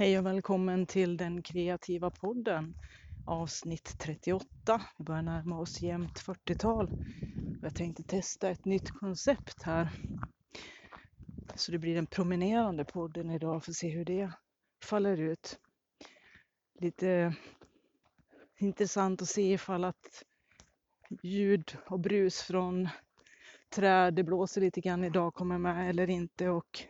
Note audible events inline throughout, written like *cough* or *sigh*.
Hej och välkommen till den kreativa podden avsnitt 38. Vi börjar närma oss jämnt 40-tal. Jag tänkte testa ett nytt koncept här. Så det blir den promenerande podden idag för att se hur det faller ut. Lite intressant att se ifall att ljud och brus från träd, det blåser lite grann idag, kommer med eller inte och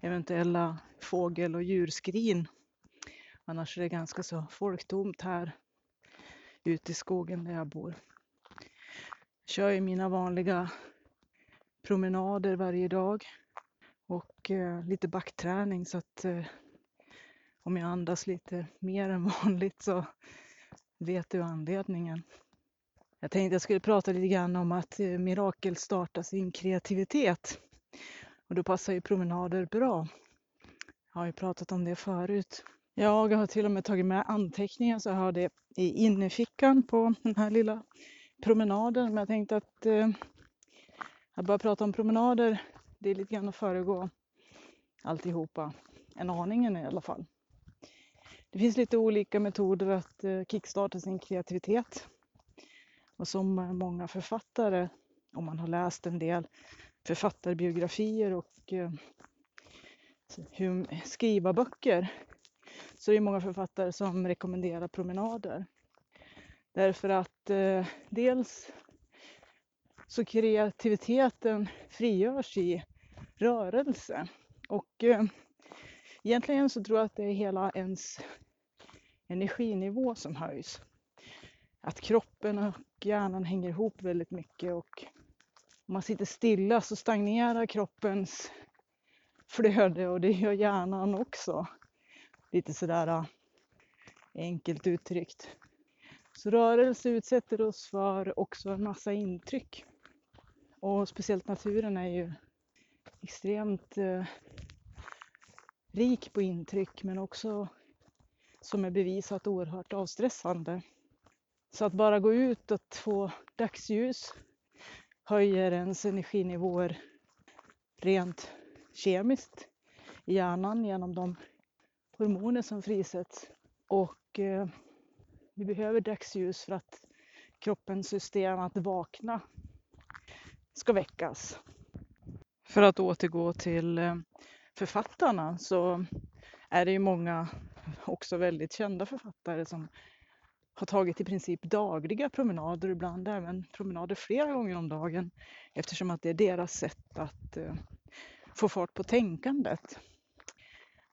eventuella fågel och djurskrin. Annars är det ganska så folktomt här ute i skogen där jag bor. Jag kör ju mina vanliga promenader varje dag och eh, lite backträning så att eh, om jag andas lite mer än *laughs* vanligt så vet du anledningen. Jag tänkte jag skulle prata lite grann om att eh, mirakel startar sin kreativitet. Och då passar ju promenader bra. Jag har ju pratat om det förut. Jag har till och med tagit med anteckningar så jag har det i innerfickan på den här lilla promenaden. Men jag tänkte att eh, att bara prata om promenader, det är lite grann att föregå alltihopa. En aningen i alla fall. Det finns lite olika metoder att eh, kickstarta sin kreativitet. Och som många författare, om man har läst en del författarbiografier och eh, skriva böcker så det är många författare som rekommenderar promenader. Därför att eh, dels så kreativiteten frigörs i rörelse och eh, egentligen så tror jag att det är hela ens energinivå som höjs. Att kroppen och hjärnan hänger ihop väldigt mycket och om man sitter stilla så stagnerar kroppens flöde och det gör hjärnan också. Lite sådär äh, enkelt uttryckt. Så rörelse utsätter oss för också en massa intryck. Och speciellt naturen är ju extremt eh, rik på intryck men också som är bevisat oerhört avstressande. Så att bara gå ut och få dagsljus höjer ens energinivåer rent kemiskt i hjärnan genom de hormoner som frisätts. Och eh, vi behöver dagsljus för att kroppens system att vakna ska väckas. För att återgå till eh, författarna så är det ju många också väldigt kända författare som har tagit i princip dagliga promenader, ibland även promenader flera gånger om dagen eftersom att det är deras sätt att eh, få fart på tänkandet.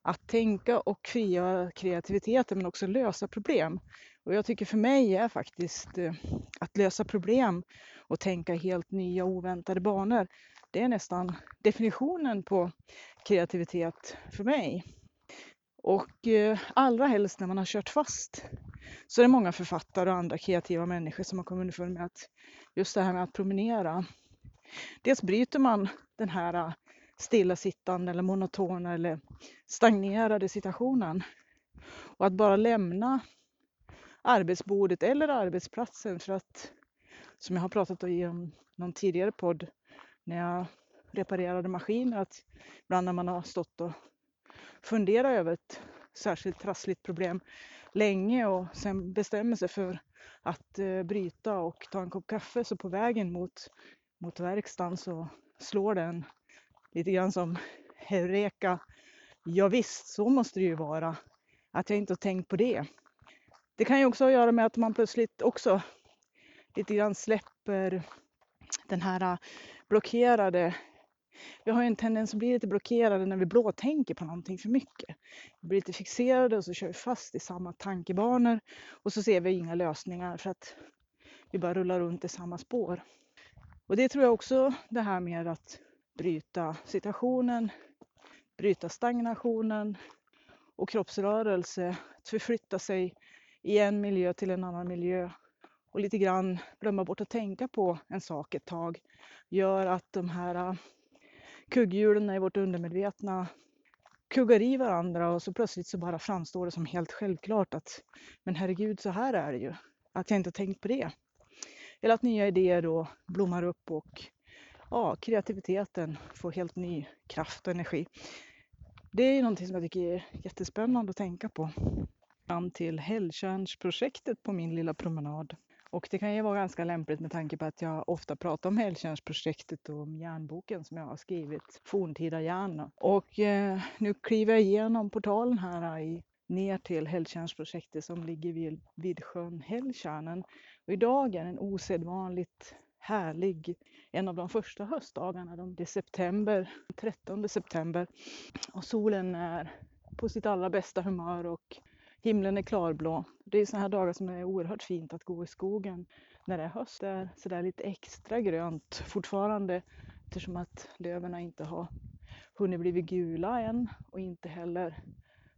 Att tänka och frigöra kreativiteten men också lösa problem. Och jag tycker för mig är faktiskt eh, att lösa problem och tänka helt nya oväntade banor. Det är nästan definitionen på kreativitet för mig. Och eh, allra helst när man har kört fast så är det många författare och andra kreativa människor som har kommit underfund med att just det här med att promenera. Dels bryter man den här äh, stillasittande eller monotona eller stagnerade situationen. Och att bara lämna arbetsbordet eller arbetsplatsen för att, som jag har pratat om i någon tidigare podd, när jag reparerade maskiner, att ibland när man har stått och funderat över ett särskilt trassligt problem länge och sen bestämmer sig för att eh, bryta och ta en kopp kaffe så på vägen mot, mot verkstaden så slår den lite grann som Heureka. Ja, visst, så måste det ju vara. Att jag inte har tänkt på det. Det kan ju också ha att göra med att man plötsligt också lite grann släpper den här eh, blockerade vi har ju en tendens att bli lite blockerade när vi blåtänker på någonting för mycket. Vi blir lite fixerade och så kör vi fast i samma tankebanor och så ser vi inga lösningar för att vi bara rullar runt i samma spår. Och det tror jag också det här med att bryta situationen, bryta stagnationen och kroppsrörelse, att förflytta sig i en miljö till en annan miljö och lite grann glömma bort att tänka på en sak ett tag gör att de här kugghjulen i vårt undermedvetna kuggar i varandra och så plötsligt så bara framstår det som helt självklart att men herregud så här är det ju. Att jag inte tänkt på det. Eller att nya idéer då blommar upp och ja, kreativiteten får helt ny kraft och energi. det är någonting som jag tycker är jättespännande att tänka på. Fram till Hälltjärnsprojektet på min lilla promenad. Och det kan ju vara ganska lämpligt med tanke på att jag ofta pratar om Hälltjärnsprojektet och om järnboken som jag har skrivit, Forntida järn. Och eh, nu kliver jag igenom portalen här i, ner till Hälltjärnsprojektet som ligger vid, vid sjön Hälltjärnen. Och idag är en osedvanligt härlig, en av de första höstdagarna. Det är september, 13 september och solen är på sitt allra bästa humör och himlen är klarblå. Det är sådana här dagar som är oerhört fint att gå i skogen när det är höst. Det är sådär lite extra grönt fortfarande eftersom att löven inte har hunnit bli gula än och inte heller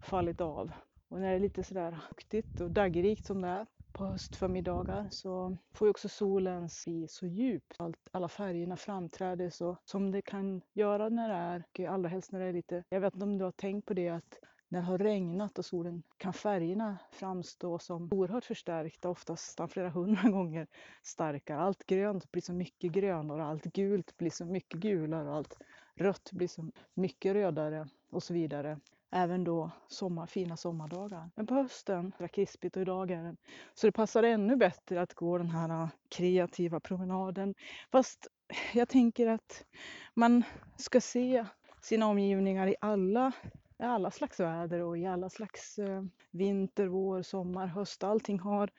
fallit av. Och när det är lite sådär fuktigt och daggrikt som det är på höstförmiddagar så får ju också solen se så djupt. Allt, alla färgerna framträder så som det kan göra när det är, och allra helst när det är lite, jag vet inte om du har tänkt på det att när det har regnat och solen kan färgerna framstå som oerhört förstärkta, oftast flera hundra *laughs* gånger starkare. Allt grönt blir så mycket grönare, allt gult blir så mycket gulare, allt rött blir så mycket rödare och så vidare även då sommar, fina sommardagar. Men på hösten, är det krispigt och idag är det så det passar ännu bättre att gå den här äh, kreativa promenaden. Fast jag tänker att man ska se sina omgivningar i alla, i alla slags väder och i alla slags eh, vinter, vår, sommar, höst. Allting har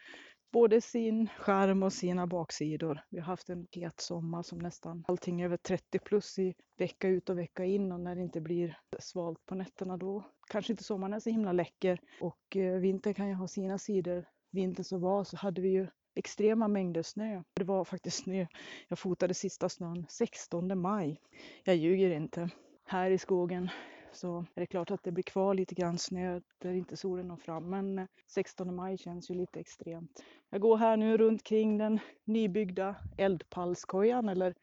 både sin skärm och sina baksidor. Vi har haft en het sommar som nästan allting över 30 plus i vecka ut och vecka in och när det inte blir svalt på nätterna då kanske inte sommaren är så himla läcker och eh, vintern kan ju ha sina sidor. Vintern som var så hade vi ju extrema mängder snö. Det var faktiskt snö. Jag fotade sista snön 16 maj. Jag ljuger inte. Här i skogen så är det klart att det blir kvar lite grann snö där inte solen når fram. Men eh, 16 maj känns ju lite extremt. Jag går här nu runt kring den nybyggda eldpallskojan eller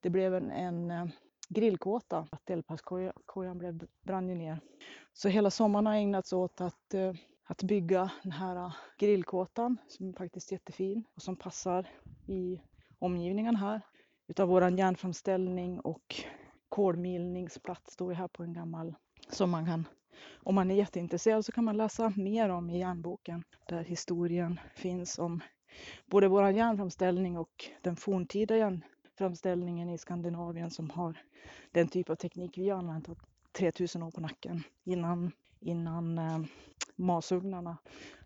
det blev en, en eh, grillkåta. Att eldpallskojan blev, brann ju ner. Så hela sommaren har ägnats åt att, eh, att bygga den här grillkåtan som är faktiskt jättefin och som passar i omgivningen här utav våran järnframställning och kolmilningsplats står ju här på en gammal som man kan om man är jätteintresserad så kan man läsa mer om i järnboken där historien finns om både vår järnframställning och den forntida järnframställningen i Skandinavien som har den typ av teknik vi har använt 3000 år på nacken innan, innan eh, masugnarna.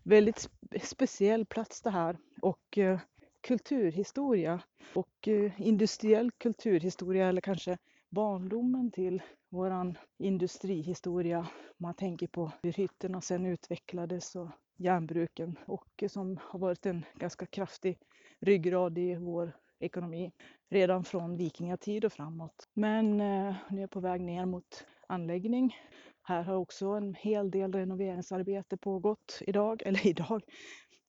Väldigt speciell plats det här och eh, kulturhistoria och eh, industriell kulturhistoria eller kanske barndomen till våran industrihistoria. Man tänker på hur hytterna sen utvecklades och järnbruken och som har varit en ganska kraftig ryggrad i vår ekonomi redan från vikingatid och framåt. Men eh, nu är jag på väg ner mot anläggning. Här har också en hel del renoveringsarbete pågått idag, eller *laughs* idag,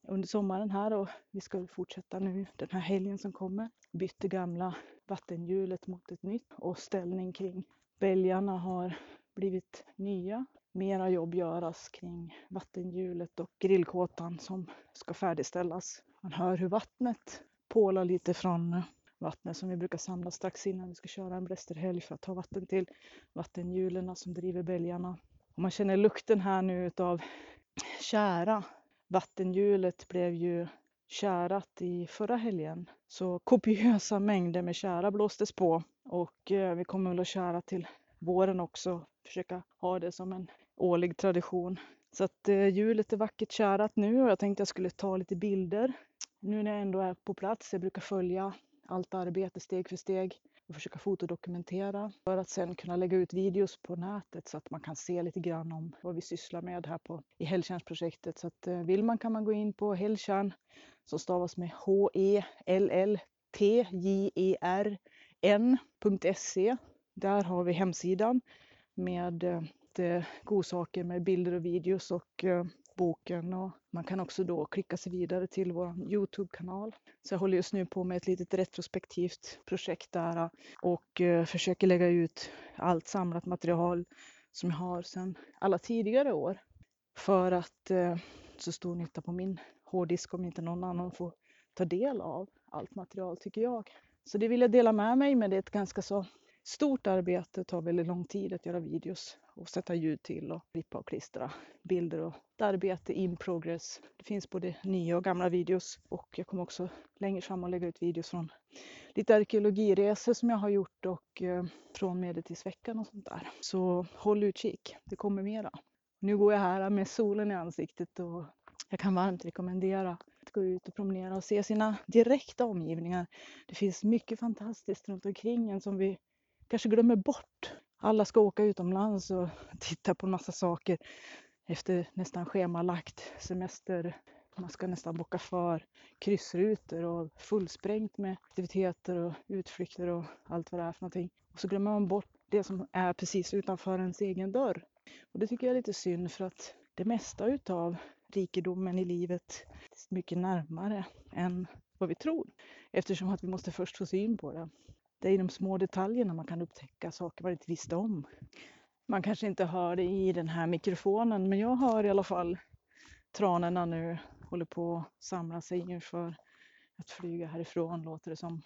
under sommaren här och vi ska fortsätta nu den här helgen som kommer. Bytte gamla vattenhjulet mot ett nytt och ställning kring bälgarna har blivit nya. Mera jobb göras kring vattenhjulet och grillkåtan som ska färdigställas. Man hör hur vattnet pålar lite från vattnet som vi brukar samla strax innan vi ska köra en brästerhelg för att ta vatten till vattenhjulen som driver bälgarna. Och man känner lukten här nu utav kära. Vattenhjulet blev ju kärat i förra helgen. Så kopiösa mängder med kära blåstes på och eh, vi kommer väl att kära till våren också. Försöka ha det som en årlig tradition. Så att eh, hjulet är vackert kärat nu och jag tänkte jag skulle ta lite bilder nu när jag ändå är på plats. Jag brukar följa allt arbete steg för steg och försöka fotodokumentera för att sen kunna lägga ut videos på nätet så att man kan se lite grann om vad vi sysslar med här på, i Helltjärnsprojektet. Så att eh, vill man kan man gå in på helltjärn som stavas med H-E-L-L-T-J-E-R-N.se. Där har vi hemsidan med eh, godsaker med bilder och videos och eh, boken och man kan också då klicka sig vidare till vår Youtube-kanal. Så jag håller just nu på med ett litet retrospektivt projekt där och eh, försöker lägga ut allt samlat material som jag har sedan alla tidigare år för att eh, så stor nytta på min hårddisk om inte någon annan får ta del av allt material tycker jag. Så det vill jag dela med mig men det är ett ganska så stort arbete, det tar väldigt lång tid att göra videos och sätta ljud till och klippa och klistra bilder och ett arbete in progress. Det finns både nya och gamla videos och jag kommer också längre fram att lägga ut videos från lite arkeologiresor som jag har gjort och eh, från Medeltidsveckan och sånt där. Så håll utkik, det kommer mera. Nu går jag här med solen i ansiktet och jag kan varmt rekommendera att gå ut och promenera och se sina direkta omgivningar. Det finns mycket fantastiskt runt omkring en som vi kanske glömmer bort. Alla ska åka utomlands och *laughs* titta på en massa saker efter nästan schemalagt semester. Man ska nästan boka för kryssrutor och fullsprängt med aktiviteter och utflykter och allt vad det är för någonting. Och så glömmer man bort det som är precis utanför ens egen dörr. Och det tycker jag är lite synd för att det mesta utav rikedomen i livet är mycket närmare än vad vi tror. Eftersom att vi måste först få syn på det. Det är i de små detaljerna man kan upptäcka saker man inte visste om. Man kanske inte hör det i den här mikrofonen men jag hör i alla fall tranorna nu håller på att samla sig inför att flyga härifrån låter det som.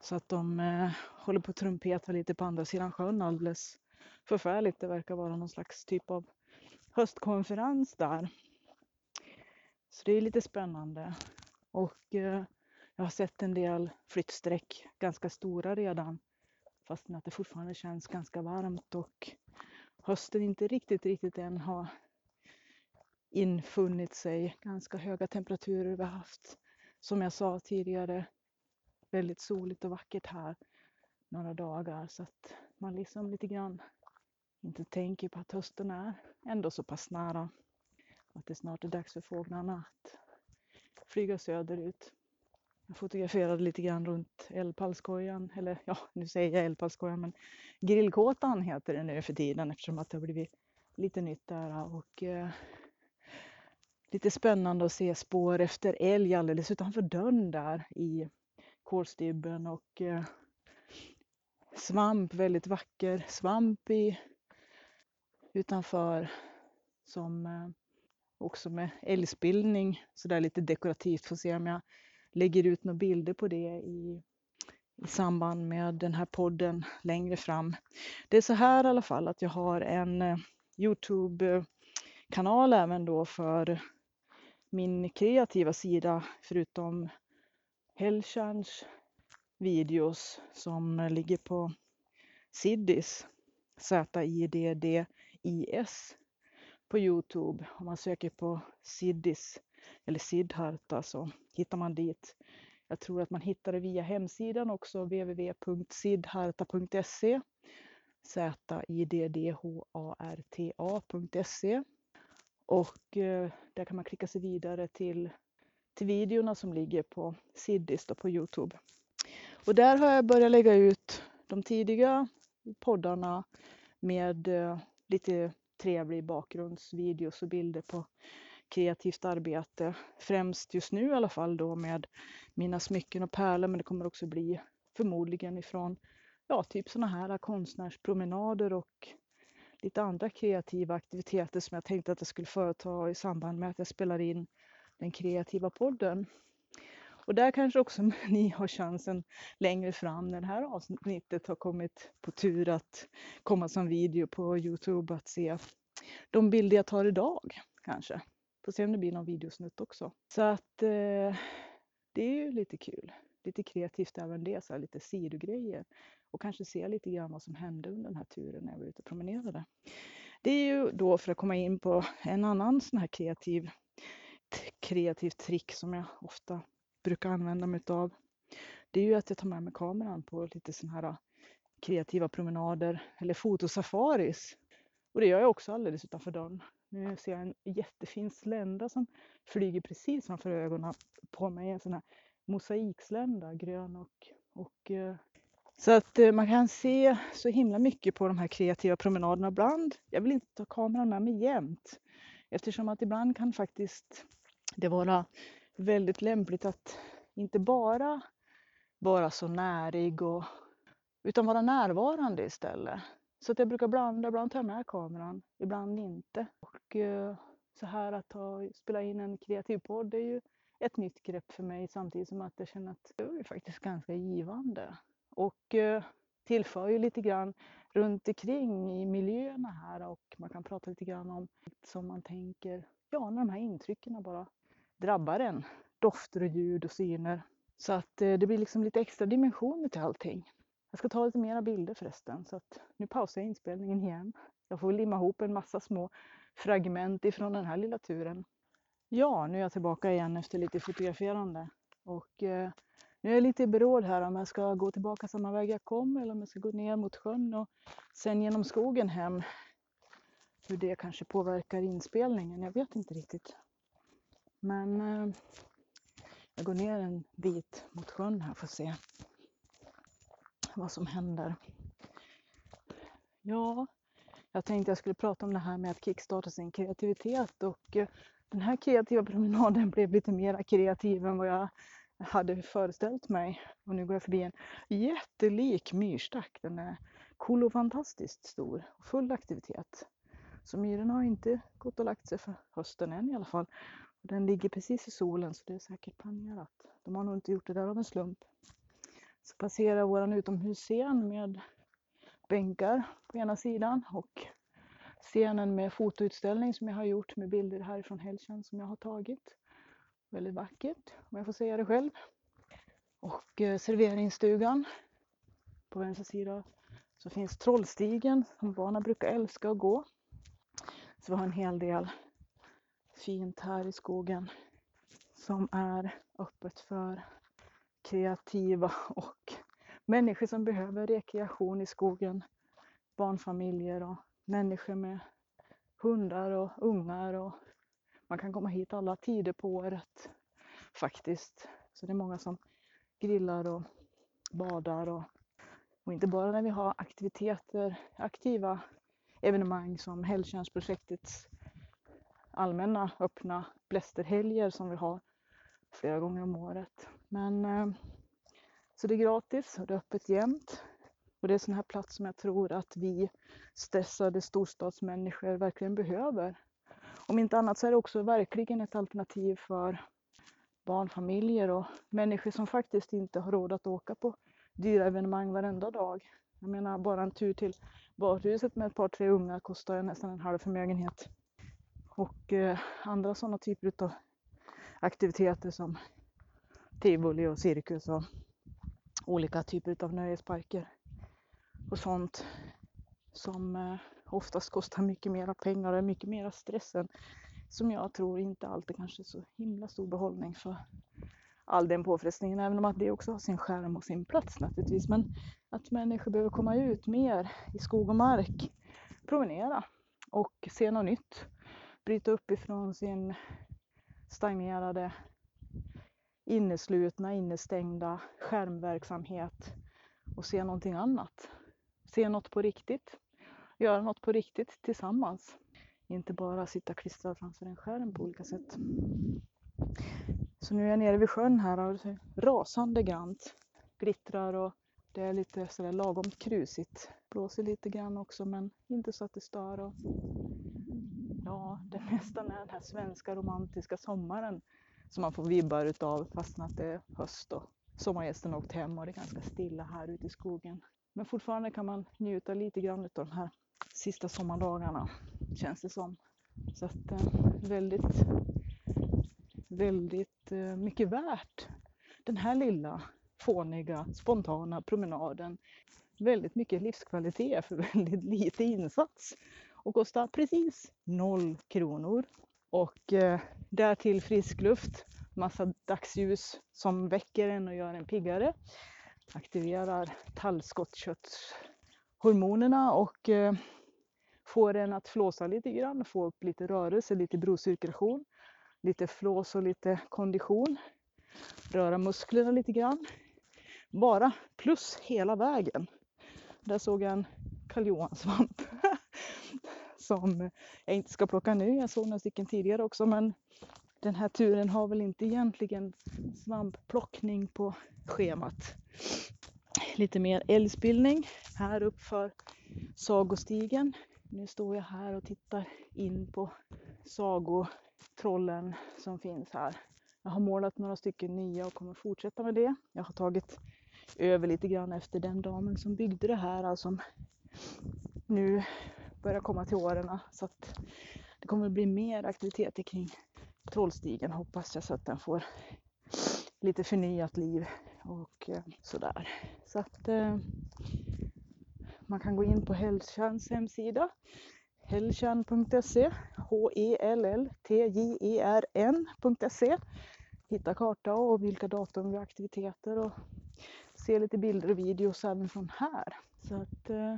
Så att de eh, håller på att trumpeta lite på andra sidan sjön alldeles förfärligt. Det verkar vara någon slags typ av höstkonferens där. Så det är lite spännande. Och eh, jag har sett en del flyttsträck, ganska stora redan. Fastän att det fortfarande känns ganska varmt och hösten inte riktigt, riktigt än har infunnit sig. Ganska höga temperaturer vi har haft. Som jag sa tidigare, väldigt soligt och vackert här några dagar så att man liksom lite grann inte tänker på att hösten är ändå så pass nära. Att det snart är dags för fåglarna att flyga söderut. Jag fotograferade lite grann runt Älvpallskojan, eller ja, nu säger jag Älvpallskojan, men Grillkåtan heter det nu för tiden eftersom att det har blivit lite nytt där och eh, lite spännande att se spår efter älg alldeles utanför dörren där i kolstybben och eh, svamp, väldigt vacker svamp i, utanför som eh, också med älgspillning sådär lite dekorativt. Får se om jag lägger ut några bilder på det i, i samband med den här podden längre fram. Det är så här i alla fall att jag har en eh, Youtube-kanal även då för min kreativa sida förutom Hellkärns videos som ligger på Siddis, Z-I-D-D-I-S på Youtube. Om man söker på Siddis eller Siddharta så hittar man dit. Jag tror att man hittar det via hemsidan också, www.siddharta.se Z-I-D-D-H-A-R-T-A.se och eh, där kan man klicka sig vidare till, till videorna som ligger på Siddis på Youtube. Och där har jag börjat lägga ut de tidiga poddarna med eh, lite trevlig bakgrundsvideos och bilder på kreativt arbete. Främst just nu i alla fall då med mina smycken och pärlor men det kommer också bli förmodligen ifrån ja, typ sådana här konstnärspromenader och lite andra kreativa aktiviteter som jag tänkte att jag skulle företa i samband med att jag spelar in den kreativa podden. Och där kanske också *laughs* ni har chansen längre fram när det här avsnittet har kommit på tur att komma som video på Youtube att se de bilder jag tar idag kanske. Får se om det blir någon videosnutt också. Så att eh, det är ju lite kul. Lite kreativt även det, så här, lite sidogrejer. Och kanske se lite grann vad som hände under den här turen när jag var ute och promenerade. Det är ju då för att komma in på en annan sån här kreativ, kreativ trick som jag ofta brukar använda mig av. Det är ju att jag tar med mig kameran på lite såna här eh, kreativa promenader eller fotosafaris. Och det gör jag också alldeles utanför dörren. Nu ser jag en jättefin slända som flyger precis framför ögonen på mig. En sån här mosaikslända, grön och, och eh, så att eh, man kan se så himla mycket på de här kreativa promenaderna ibland. Jag vill inte ta kameran med mig jämt eftersom att ibland kan faktiskt det vara väldigt lämpligt att inte bara vara så närig och, utan vara närvarande istället. Så att jag brukar blanda, ibland tar jag med kameran, ibland inte. Och eh, så här att ta, spela in en kreativ podd det är ju ett nytt grepp för mig samtidigt som att jag känner att det är faktiskt ganska givande. Och eh, tillför ju lite grann runt omkring i miljöerna här och man kan prata lite grann om som man tänker, ja när de här intrycken bara drabbar en. Dofter och ljud och syner. Så att eh, det blir liksom lite extra dimensioner till allting. Jag ska ta lite mera bilder förresten så att nu pausar jag inspelningen igen. Jag får limma ihop en massa små fragment ifrån den här lilla turen. Ja, nu är jag tillbaka igen efter lite fotograferande och eh, nu är jag lite i beråd här om jag ska gå tillbaka samma väg jag kom eller om jag ska gå ner mot sjön och sen genom skogen hem. Hur det kanske påverkar inspelningen, jag vet inte riktigt. Men eh, jag går ner en bit mot sjön här får se vad som händer. Ja, jag tänkte jag skulle prata om det här med att kickstarta sin kreativitet och eh, den här kreativa promenaden *laughs* blev lite mer kreativ än vad jag hade föreställt mig. Och nu går jag förbi en jättelik myrstack. Den är cool och fantastiskt stor och full aktivitet. Så myrorna har inte gått och lagt sig för hösten än i alla fall. Den ligger precis i solen så det är säkert planerat. De har nog inte gjort det där av en slump. Så passerar våran utomhusscen med bänkar på ena sidan och scenen med fotoutställning som jag har gjort med bilder härifrån Hellkärn som jag har tagit. Väldigt vackert om jag får säga det själv. Och eh, serveringsstugan på vänster sida så finns Trollstigen som barnen brukar älska att gå. Så vi har en hel del fint här i skogen som är öppet för kreativa och människor som behöver rekreation i skogen. Barnfamiljer och människor med hundar och ungar och man kan komma hit alla tider på året faktiskt. Så det är många som grillar och badar och, och inte bara när vi har aktiviteter, aktiva evenemang som Hälltjärnsprojektets allmänna öppna blästerhelger som vi har flera gånger om året. Men eh, så det är gratis och det är öppet jämt. Och det är en sån här plats som jag tror att vi stressade storstadsmänniskor verkligen behöver. Om inte annat så är det också verkligen ett alternativ för barnfamiljer och människor som faktiskt inte har råd att åka på dyra evenemang varenda dag. Jag menar bara en tur till badhuset med ett par tre ungar kostar nästan en halv förmögenhet. Och eh, andra sådana typer av aktiviteter som tivoli och cirkus och olika typer av nöjesparker och sånt som eh, oftast kostar mycket mera pengar och är mycket mera stress än som jag tror inte alltid kanske är så himla stor behållning för all den påfrestningen. Även om att det också har sin skärm och sin plats naturligtvis. Men att människor behöver komma ut mer i skog och mark, promenera och se något nytt. Bryta upp ifrån sin stagnerade, inneslutna, innestängda skärmverksamhet och se någonting annat. Se något på riktigt. Göra något på riktigt tillsammans. Inte bara sitta klistrad framför en skärm på olika sätt. Så nu är jag nere vid sjön här och det är rasande grant. Glittrar och det är lite sådär lagom krusigt. Blåser lite grann också men inte så att det stör. Och ja, det nästan är den här svenska romantiska sommaren som man får vibbar utav fastän att det är höst och sommargästen åkt hem och det är ganska stilla här ute i skogen. Men fortfarande kan man njuta lite grann av de här sista sommardagarna känns det som. Så att eh, väldigt, väldigt eh, mycket värt den här lilla fåniga, spontana promenaden. Väldigt mycket livskvalitet för *laughs* väldigt lite insats och kostar precis noll kronor. Och eh, därtill frisk luft, massa dagsljus som väcker en och gör en piggare. Aktiverar tallskottköttshormonerna och eh, får en att flåsa lite grann, få upp lite rörelse, lite blodcirkulation, lite flås och lite kondition. Röra musklerna lite grann. Bara plus hela vägen. Där såg jag en karl svamp *laughs* som jag inte ska plocka nu. Jag såg några stycken tidigare också men den här turen har väl inte egentligen svampplockning på schemat. Lite mer älgspillning här uppför sagostigen. Nu står jag här och tittar in på sagotrollen som finns här. Jag har målat några stycken nya och kommer fortsätta med det. Jag har tagit över lite grann efter den damen som byggde det här, alltså nu börjar komma till åren så att det kommer bli mer aktiviteter kring Trollstigen hoppas jag så att den får lite förnyat liv och eh, sådär. Så att eh, man kan gå in på Hälltjärns hemsida helltjärn.se H-E-L-L-T-J-E-R-N.se Hitta karta och vilka datum vi har aktiviteter och se lite bilder och videos även från här. Så att eh,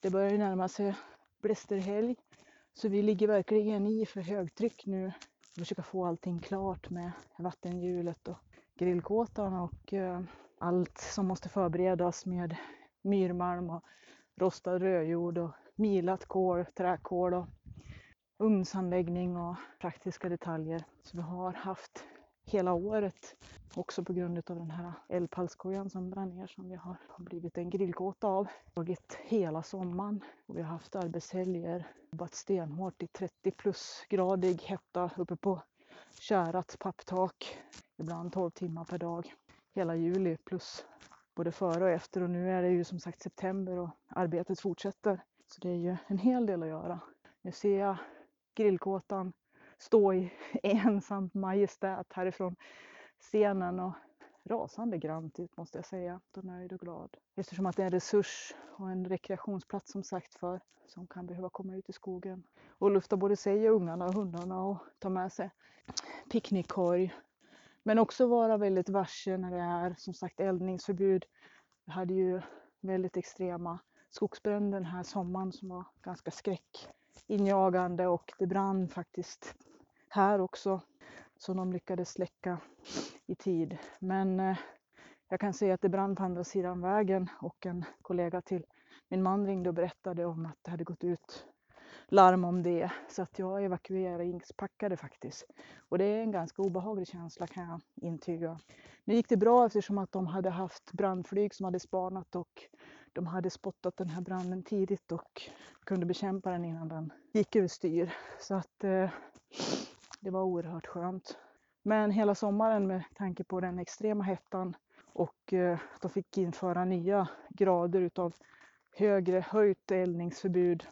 det börjar ju närma sig blästerhelg så vi ligger verkligen i för högtryck nu och försöka få allting klart med vattenhjulet och grillkåtan och eh, allt som måste förberedas med myrmalm och rostad rödjord och milat kol, träkol och ugnsanläggning och praktiska detaljer. Så vi har haft hela året också på grund av den här eldpallskojan som brann ner som vi har blivit en grillkåta av. Tagit hela sommaren och vi har haft arbetshelger, jobbat stenhårt i 30 plusgradig hetta uppe på kärat papptak. Ibland 12 timmar per dag. Hela juli plus både före och efter och nu är det ju som sagt september och arbetet fortsätter. Så det är ju en hel del att göra. Nu ser jag grillkåtan stå i *laughs* ensamt majestät härifrån scenen och rasande grant ut måste jag säga. då nöjd och glad. Eftersom att det är en resurs och en rekreationsplats som sagt för som kan behöva komma ut i skogen och lufta både sig och ungarna och hundarna och ta med sig picknickkorg. Men också vara väldigt varse när det är som sagt eldningsförbud. Vi hade ju väldigt extrema skogsbränder den här sommaren som var ganska skräckinjagande och det brann faktiskt här också som de lyckades släcka i tid. Men eh, jag kan säga att det brann på andra sidan vägen och en kollega till min man ringde och berättade om att det hade gått ut larm om det. Så att jag evakueringspackade faktiskt. Och det är en ganska obehaglig känsla kan jag intyga. Nu gick det bra eftersom att de hade haft brandflyg som hade spanat och de hade spottat den här branden tidigt och kunde bekämpa den innan den gick överstyr. Så att eh, det var oerhört skönt. Men hela sommaren med tanke på den extrema hettan och eh, de fick införa nya grader utav högre höjt eldningsförbud.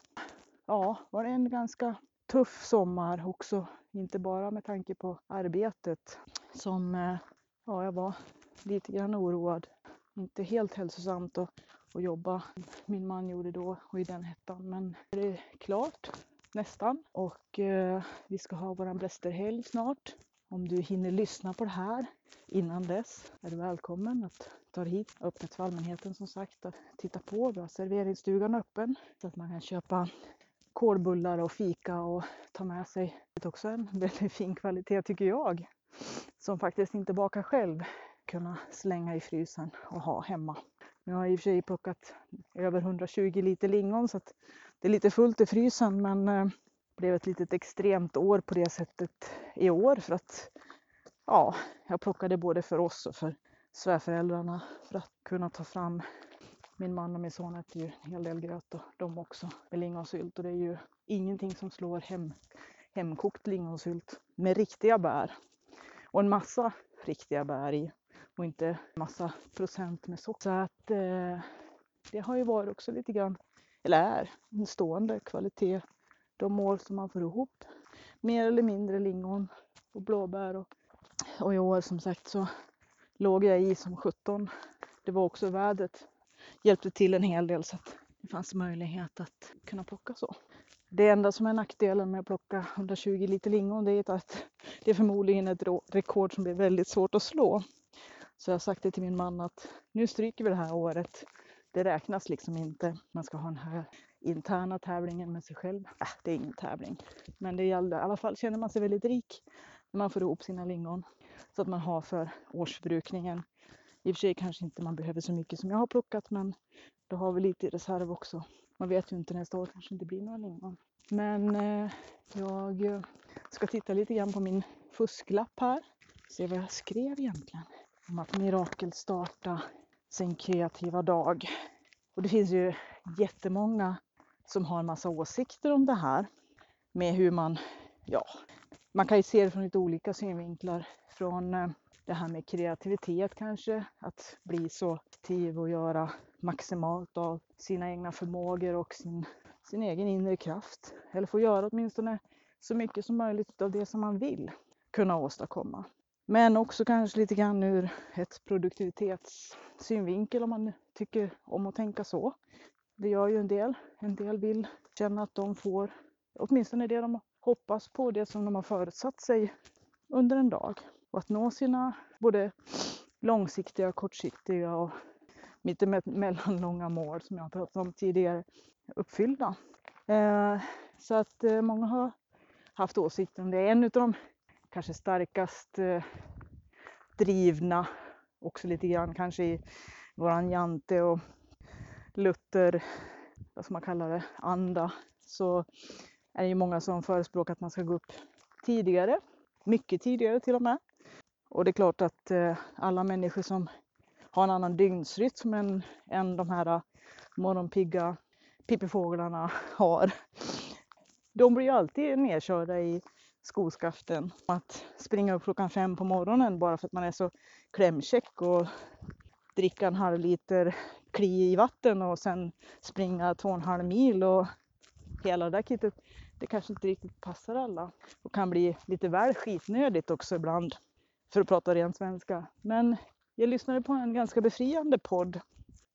Ja, var det en ganska tuff sommar också. Inte bara med tanke på arbetet som eh, ja, jag var lite grann oroad. Inte helt hälsosamt att, att jobba. Min man gjorde då och i den hettan. Men det är klart nästan. Och eh, vi ska ha våran blästerhelg snart. Om du hinner lyssna på det här innan dess är du välkommen att ta dig hit. Öppet för allmänheten som sagt att titta på. Vi har serveringsstugan öppen så att man kan köpa kolbullar och fika och ta med sig. Det är också en väldigt fin kvalitet tycker jag. Som faktiskt inte bakar själv. Kunna slänga i frysen och ha hemma. Nu har jag i och för sig plockat över 120 liter lingon så att det är lite fullt i frysen men eh, det blev ett litet extremt år på det sättet i år för att ja, jag plockade både för oss och för svärföräldrarna för att kunna ta fram. Min man och min son äter ju en hel del gröt och de också med lingonsylt och det är ju ingenting som slår hem, hemkokt lingonsylt med riktiga bär. Och en massa riktiga bär i och inte massa procent med socker. Så att eh, det har ju varit också lite grann, eller är, en stående kvalitet de år som man får ihop mer eller mindre lingon och blåbär och, och i år som sagt så låg jag i som 17. Det var också vädret hjälpte till en hel del så att det fanns möjlighet att kunna plocka så. Det enda som är nackdelen med att plocka 120 liter lingon det är att det är förmodligen ett rekord som blir väldigt svårt att slå. Så jag har sagt det till min man att nu stryker vi det här året. Det räknas liksom inte. Man ska ha den här interna tävlingen med sig själv. Äh, det är ingen tävling. Men det gäller, i alla fall känner man sig väldigt rik när man får ihop sina lingon. Så att man har för årsbrukningen. I och för sig kanske inte man behöver så mycket som jag har plockat men då har vi lite i reserv också. Man vet ju inte nästa år kanske inte blir några lingon. Men eh, jag ska titta lite grann på min fusklapp här. Se vad jag skrev egentligen. Om att mirakelstarta sin kreativa dag. Och det finns ju jättemånga som har en massa åsikter om det här. Med hur man, ja, man kan ju se det från lite olika synvinklar. Från eh, det här med kreativitet kanske, att bli så aktiv och göra maximalt av sina egna förmågor och sin, sin egen inre kraft. Eller få göra åtminstone så mycket som möjligt av det som man vill kunna åstadkomma. Men också kanske lite grann ur ett produktivitetssynvinkel om man tycker om att tänka så. Det gör ju en del. En del vill känna att de får åtminstone det de hoppas på, det som de har förutsatt sig under en dag. Och att nå sina både långsiktiga, kortsiktiga och mittemellanlånga *laughs* mål som jag har pratat om tidigare uppfyllda. Eh, så att eh, många har haft åsikter om det. En av de kanske starkast eh, drivna, också lite grann kanske i våran Jante och Luther, vad ska man kalla det, anda, så är det ju många som förespråkar att man ska gå upp tidigare, mycket tidigare till och med. Och det är klart att eh, alla människor som har en annan dygnsrytm än, än de här eh, morgonpigga pippifåglarna har, de blir ju alltid nedkörda i skoskaften. Att springa upp klockan fem på morgonen bara för att man är så klämkäck och dricka en halv liter kli i vatten och sen springa två och en halv mil och hela det där kittet. Det kanske inte riktigt passar alla och kan bli lite väl skitnödigt också ibland för att prata ren svenska. Men jag lyssnade på en ganska befriande podd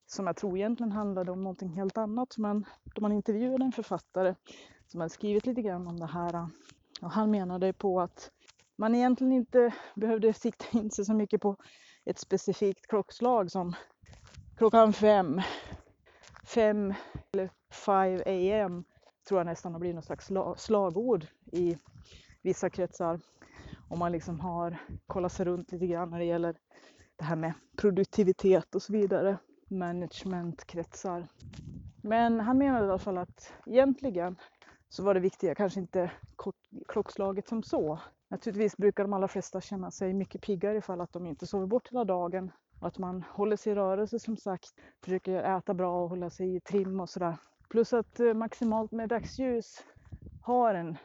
som jag tror egentligen handlade om någonting helt annat. Men då man intervjuade en författare som hade skrivit lite grann om det här. Och han menade på att man egentligen inte behövde sikta in sig så mycket på ett specifikt klockslag som klockan fem, fem eller 5 am tror jag nästan har blivit något slags slagord i vissa kretsar. Om man liksom har kollat sig runt lite grann när det gäller det här med produktivitet och så vidare. Managementkretsar. Men han menade i alla fall att egentligen så var det viktiga kanske inte klockslaget som så. Naturligtvis brukar de allra flesta känna sig mycket piggare ifall att de inte sover bort hela dagen och att man håller sig i rörelse som sagt, försöker äta bra och hålla sig i trim och sådär. Plus att eh, maximalt med dagsljus har en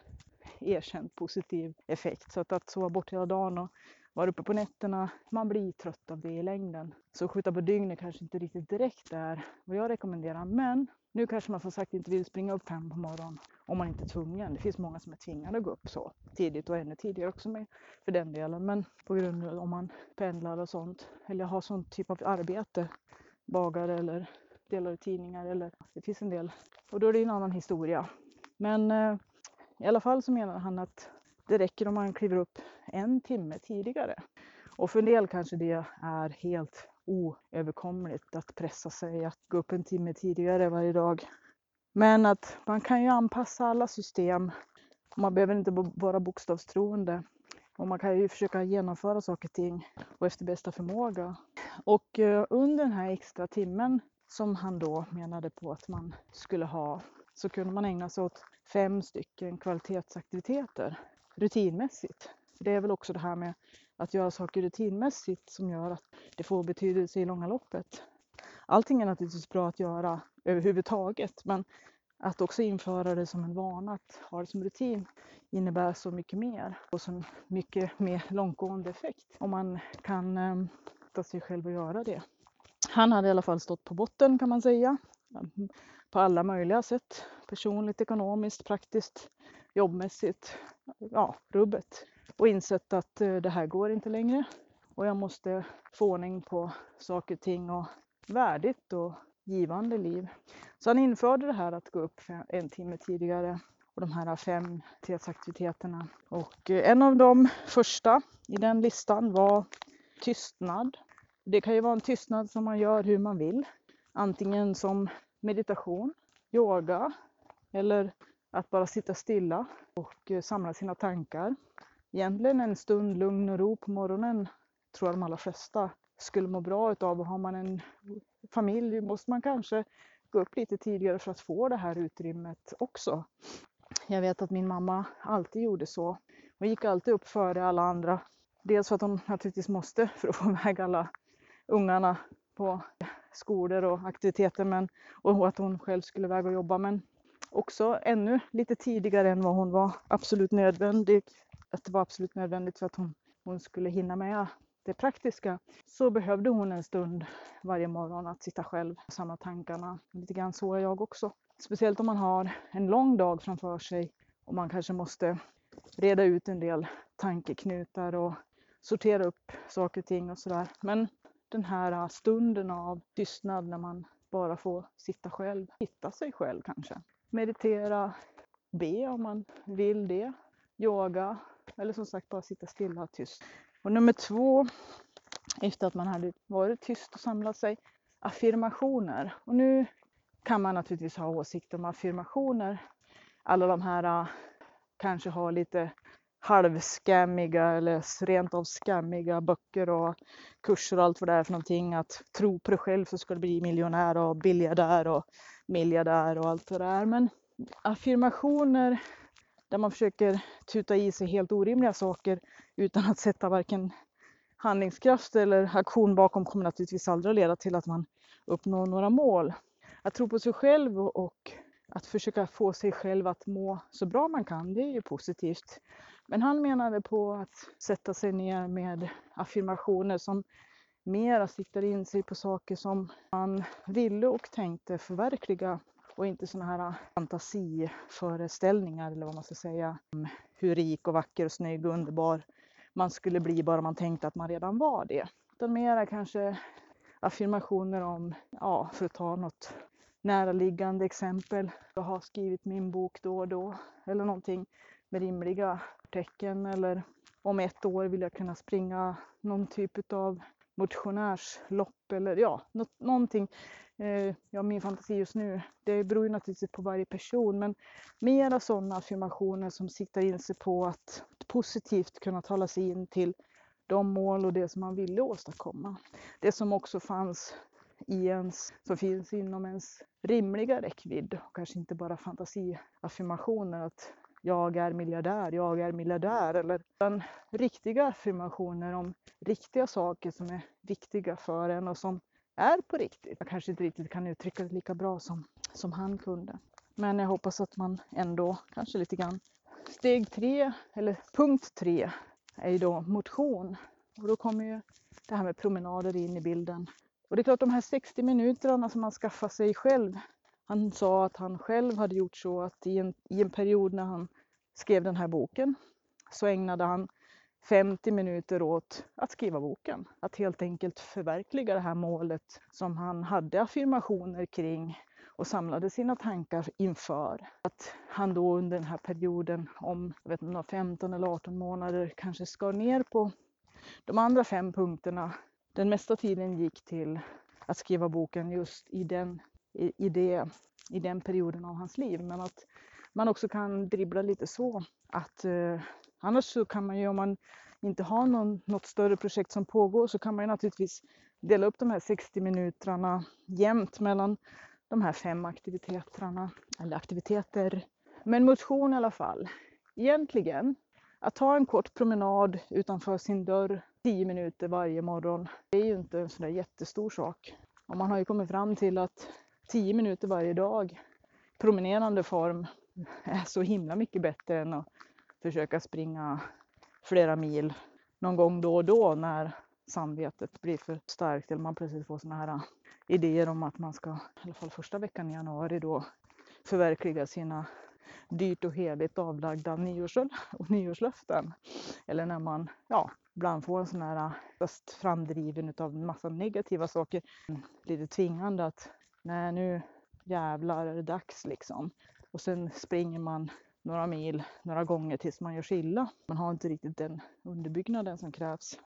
erkänt positiv effekt. Så att, att sova bort hela dagen och vara uppe på nätterna, man blir trött av det i längden. Så skjuta på dygnet kanske inte riktigt direkt är vad jag rekommenderar. Men nu kanske man som sagt inte vill springa upp fem på morgonen om man inte är tvungen. Det finns många som är tvingade att gå upp så tidigt och ännu tidigare också med för den delen. Men på grund av om man pendlar och sånt eller har sån typ av arbete, bagare eller delar i tidningar eller det finns en del. Och då är det en annan historia. Men eh, i alla fall så menar han att det räcker om man kliver upp en timme tidigare. Och för en del kanske det är helt oöverkomligt att pressa sig att gå upp en timme tidigare varje dag. Men att man kan ju anpassa alla system. Man behöver inte vara bokstavstroende. Och man kan ju försöka genomföra saker och ting och efter bästa förmåga. Och eh, under den här extra timmen som han då menade på att man skulle ha så kunde man ägna sig åt fem stycken kvalitetsaktiviteter rutinmässigt. Det är väl också det här med att göra saker rutinmässigt som gör att det får betydelse i långa loppet. Allting är naturligtvis bra att göra överhuvudtaget men att också införa det som en vana, att ha det som rutin innebär så mycket mer och så mycket mer långtgående effekt om man kan eh, ta sig själv och göra det. Han hade i alla fall stått på botten kan man säga på alla möjliga sätt. Personligt, ekonomiskt, praktiskt, jobbmässigt. Ja, rubbet. Och insett att eh, det här går inte längre. Och jag måste få ordning på saker och ting och värdigt och givande liv. Så han införde det här att gå upp en timme tidigare och de här fem aktiviteterna. Och eh, en av de första i den listan var tystnad. Det kan ju vara en tystnad som man gör hur man vill. Antingen som meditation, yoga eller att bara sitta stilla och eh, samla sina tankar. Egentligen en stund lugn och ro på morgonen tror jag de allra flesta skulle må bra utav. Och har man en familj måste man kanske gå upp lite tidigare för att få det här utrymmet också. Jag vet att min mamma alltid gjorde så. Hon gick alltid upp före alla andra. Dels för att hon naturligtvis måste *laughs* för att få iväg alla ungarna på skolor och aktiviteter men, och att hon själv skulle iväg och jobba. Men också ännu lite tidigare än vad hon var absolut nödvändig. Att det var absolut nödvändigt för att hon, hon skulle hinna med det praktiska så behövde hon en stund varje morgon att sitta själv och samla tankarna. Lite grann så är jag också. Speciellt om man har en lång dag framför sig och man kanske måste reda ut en del tankeknutar och sortera upp saker och ting och sådär. Men den här stunden av tystnad när man bara får sitta själv, hitta sig själv kanske. Meditera, be om man vill det, yoga eller som sagt bara sitta stilla och tyst. Och nummer två, efter att man hade varit tyst och samlat sig, affirmationer. Och nu kan man naturligtvis ha åsikter om affirmationer. Alla de här äh, kanske har lite halvskämmiga eller rent av skammiga böcker och kurser och allt vad det är för någonting. Att tro på dig själv så ska du bli miljonär och biljardär och miljardär och allt vad det är. Men affirmationer där man försöker tuta i sig helt orimliga saker utan att sätta varken handlingskraft eller aktion bakom kommer naturligtvis aldrig att leda till att man uppnår några mål. Att tro på sig själv och att försöka få sig själv att må så bra man kan, det är ju positivt. Men han menade på att sätta sig ner med affirmationer som mera siktar in sig på saker som man ville och tänkte förverkliga och inte sådana här ah, fantasiföreställningar eller vad man ska säga. Om hur rik och vacker och snygg och underbar man skulle bli bara man tänkte att man redan var det. Utan mera kanske affirmationer om, ja, för att ta något näraliggande exempel. Jag har skrivit min bok då och då eller någonting med rimliga tecken eller om ett år vill jag kunna springa någon typ av motionärslopp eller ja, något, någonting. Eh, ja, min fantasi just nu, det beror ju naturligtvis på varje person, men mera sådana affirmationer som siktar in sig på att positivt kunna tala sig in till de mål och det som man ville åstadkomma. Det som också fanns i ens, som finns inom ens rimliga räckvidd och kanske inte bara fantasiaffirmationer att jag är miljardär, jag är miljardär eller utan riktiga affirmationer om riktiga saker som är viktiga för en och som är på riktigt. Jag kanske inte riktigt kan uttrycka det lika bra som, som han kunde. Men jag hoppas att man ändå kanske lite grann. Steg tre, eller punkt tre, är ju då motion. Och då kommer ju det här med promenader in i bilden. Och det är klart de här 60 minuterna som man skaffar sig själv. Han sa att han själv hade gjort så att i en, i en period när han skrev den här boken så ägnade han 50 minuter åt att skriva boken. Att helt enkelt förverkliga det här målet som han hade affirmationer kring och samlade sina tankar inför. Att han då under den här perioden om jag vet inte, 15 eller 18 månader kanske skar ner på de andra fem punkterna. Den mesta tiden gick till att skriva boken just i den, i, i, det, i den perioden av hans liv. Men att man också kan dribbla lite så att eh, annars så kan man ju om man inte har någon, något större projekt som pågår så kan man ju naturligtvis dela upp de här 60 minuterna jämnt mellan de här fem aktiviteterna eller aktiviteter. Men motion i alla fall. Egentligen, att ta en kort promenad utanför sin dörr 10 minuter varje morgon, det är ju inte en sådär jättestor sak. Och man har ju kommit fram till att 10 minuter varje dag, promenerande form, är så himla mycket bättre än att försöka springa flera mil någon gång då och då när samvetet blir för starkt eller man plötsligt får sådana här äh, idéer om att man ska, i alla fall första veckan i januari då, förverkliga sina dyrt och heligt avlagda nyårsöl och nyårslöften. Eller när man, ja, ibland får en sån här äh, fast framdriven av en massa negativa saker. Lite tvingande att, nej nu jävlar är det dags liksom. Och sen springer man några mil några gånger tills man gör sig illa. Man har inte riktigt den underbyggnaden som krävs.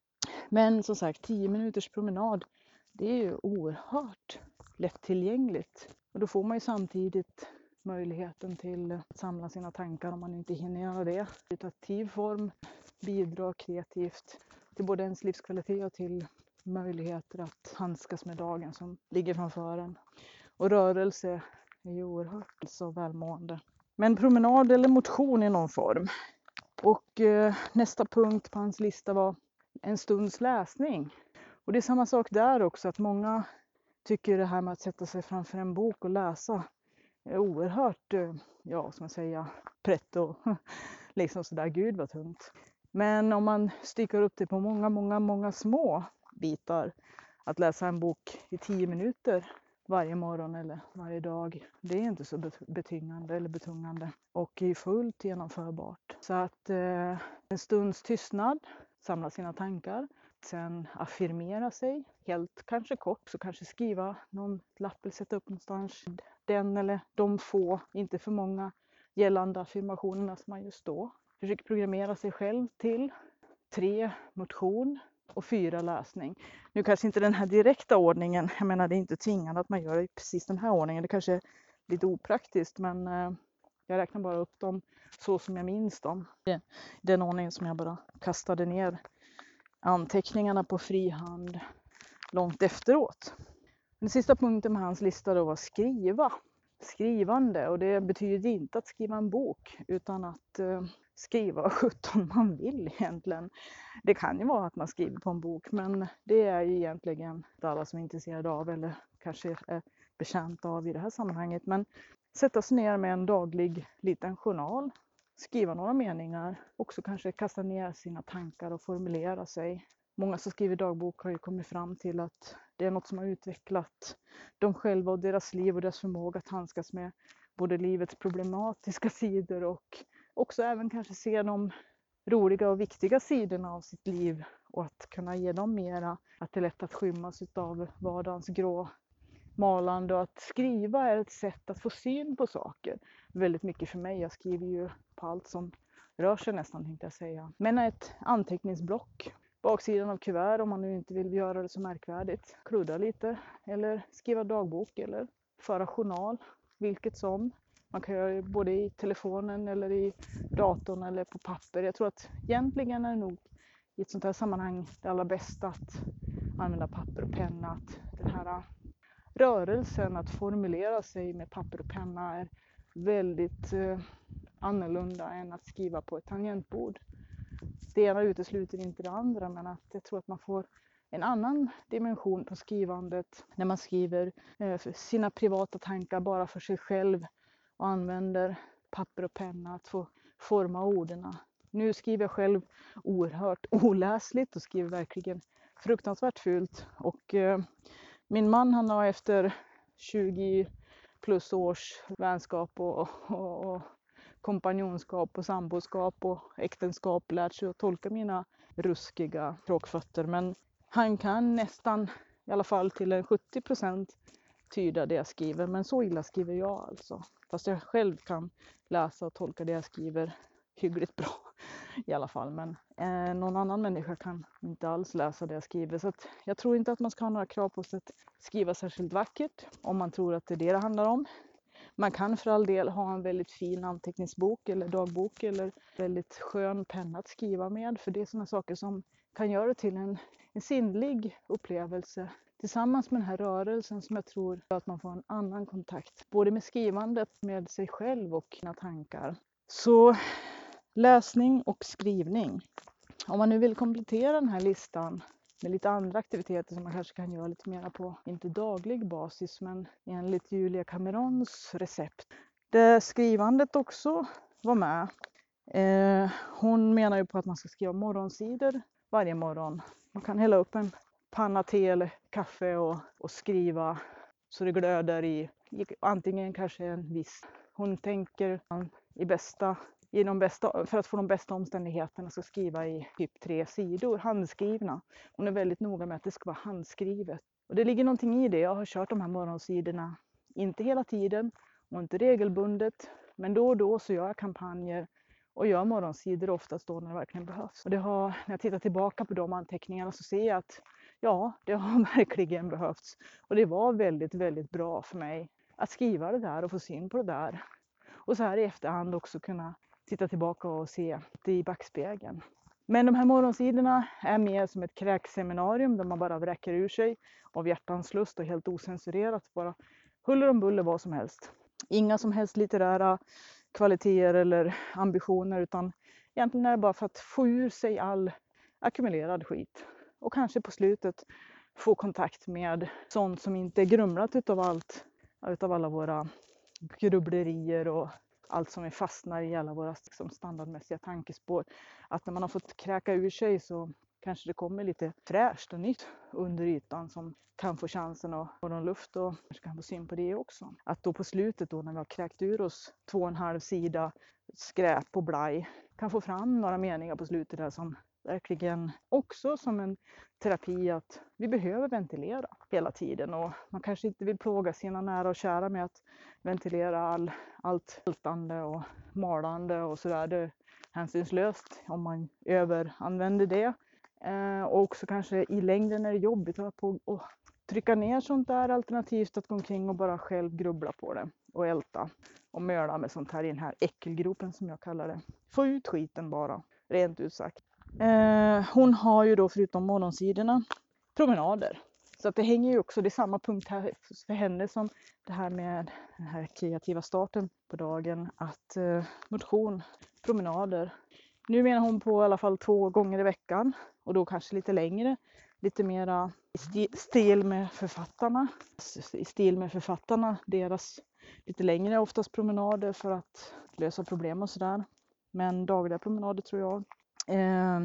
Men som sagt, 10 minuters promenad, det är ju oerhört lättillgängligt. Och då får man ju samtidigt möjligheten till att samla sina tankar om man inte hinner göra det. I aktiv form bidra kreativt till både ens livskvalitet och till möjligheter att handskas med dagen som ligger framför en. Och rörelse är ju oerhört så välmående. Men promenad eller motion i någon form. Och eh, nästa punkt på hans lista var en stunds läsning. Och det är samma sak där också, att många tycker det här med att sätta sig framför en bok och läsa är oerhört, eh, ja, som man säger, pretto. *laughs* liksom sådär, gud vad tungt. Men om man styckar upp det på många, många, många små bitar, att läsa en bok i tio minuter varje morgon eller varje dag, det är inte så betyngande eller betungande och är fullt genomförbart. Så att eh, en stunds tystnad, samla sina tankar, sen affirmera sig, helt kanske kort, så kanske skriva någon lapp eller sätta upp någonstans den eller de få, inte för många, gällande affirmationerna som man just då. Försök programmera sig själv till tre motion och fyra läsning. Nu kanske inte den här direkta ordningen, jag menar det är inte tvingande att man gör det i precis den här ordningen, det kanske är lite opraktiskt men eh, jag räknar bara upp dem så som jag minns dem. Den ordningen som jag bara kastade ner anteckningarna på frihand långt efteråt. Den sista punkten med hans lista då var skriva. Skrivande och det betyder inte att skriva en bok utan att eh, skriva vad sjutton man vill egentligen. Det kan ju vara att man skriver på en bok men det är ju egentligen inte alla som är intresserade av eller kanske är betjänta av i det här sammanhanget. Men sätta sig ner med en daglig liten journal, skriva några meningar, också kanske kasta ner sina tankar och formulera sig. Många som skriver dagbok har ju kommit fram till att det är något som har utvecklat dem själva och deras liv och deras förmåga att handskas med både livets problematiska *laughs* sidor och också även kanske se de roliga och viktiga sidorna av sitt liv och att kunna ge dem mera. Att det är lätt att skymmas av vardagens grå malande och att skriva är ett sätt att få syn på saker. Väldigt mycket för mig. Jag skriver ju på allt som rör sig nästan tänkte jag säga. Men ett anteckningsblock. Baksidan av kuvert om man nu inte vill göra det så märkvärdigt. Kludda lite eller skriva dagbok eller föra journal. Vilket som. Man kan göra det både i telefonen eller i datorn eller på papper. Jag tror att egentligen är det nog i ett sånt här sammanhang det allra bästa att använda papper och penna. Att den här rörelsen att formulera sig med papper och penna är väldigt eh, annorlunda än att skriva på ett tangentbord. Det ena utesluter inte det andra men att jag tror att man får en annan dimension på skrivandet när man skriver eh, sina privata tankar bara för sig själv och använder papper och penna att få forma orden. Nu skriver jag själv oerhört oläsligt och skriver verkligen fruktansvärt fult. Och eh, min man han har efter 20 plus års vänskap och, och, och kompanjonskap och samboskap och äktenskap lärt sig att tolka mina ruskiga kråkfötter. Men han kan nästan, i alla fall till en 70 procent, tyda det jag skriver. Men så illa skriver jag alltså. Fast jag själv kan läsa och tolka det jag skriver hyggligt bra *laughs* i alla fall. Men eh, någon annan människa kan inte alls läsa det jag skriver. Så jag tror inte att man ska ha några krav på sig att skriva särskilt vackert om man tror att det är det det handlar om. Man kan för all del ha en väldigt fin anteckningsbok eller dagbok eller väldigt skön penna att skriva med. För det är sådana saker som kan göra det till en, en sinnlig upplevelse tillsammans med den här rörelsen som jag tror gör att man får en annan kontakt. Både med skrivandet, med sig själv och sina tankar. Så läsning och skrivning. Om man nu vill komplettera den här listan med lite andra aktiviteter som man kanske kan göra lite mera på, inte daglig basis, men enligt Julia Camerons recept. Där skrivandet också var med. Eh, hon menar ju på att man ska skriva morgonsidor varje morgon. Man kan hälla upp en panna te eller kaffe och, och skriva så det glöder i antingen kanske en viss... Hon tänker i bästa, i de bästa, för att få de bästa omständigheterna så skriva i typ tre sidor handskrivna. Hon är väldigt noga med att det ska vara handskrivet. Och det ligger någonting i det. Jag har kört de här morgonsidorna, inte hela tiden och inte regelbundet, men då och då så gör jag kampanjer och gör morgonsidor oftast då när det verkligen behövs. Och det har, när jag tittar tillbaka på de anteckningarna så ser jag att ja, det har *laughs* verkligen behövts. Och det var väldigt, väldigt bra för mig att skriva det där och få syn på det där. Och så här i efterhand också kunna titta tillbaka och se det i backspegeln. Men de här morgonsidorna är mer som ett kräkseminarium där man bara vräker ur sig av hjärtans lust och helt osensurerat bara huller om buller vad som helst. Inga som helst litterära kvaliteter eller ambitioner utan egentligen är det bara för att få ur sig all ackumulerad skit och kanske på slutet få kontakt med sånt som inte är grumlat utav allt, utav alla våra grubblerier och allt som vi fastnar i alla våra liksom, standardmässiga tankespår. Att när man har fått kräka ur sig så kanske det kommer lite fräscht och nytt under ytan som kan få chansen att få någon luft och kanske kan få syn på det också. Att då på slutet då när vi har kräkt ur oss två och en halv sida skräp och blaj kan få fram några meningar på slutet där som verkligen också som en terapi att vi behöver ventilera hela tiden och man kanske inte vill plåga sina nära och kära med att ventilera all, allt ältande och malande och sådär. Det är hänsynslöst om man överanvänder det. Eh, och också kanske i längden är det jobbigt att på och trycka ner sånt där alternativt att gå omkring och bara själv grubbla på det och älta och möla med sånt här i den här äckelgropen som jag kallar det. Få ut skiten bara, rent ut sagt. Eh, hon har ju då förutom morgonsidorna promenader. Så att det hänger ju också, det är samma punkt här för henne som det här med den här kreativa starten på dagen. Att eh, motion, promenader. Nu menar hon på i alla fall två gånger i veckan och då kanske lite längre. Lite mera i stil med författarna. I stil med författarna, deras lite längre oftast promenader för att lösa problem och sådär. Men dagliga promenader tror jag. Eh,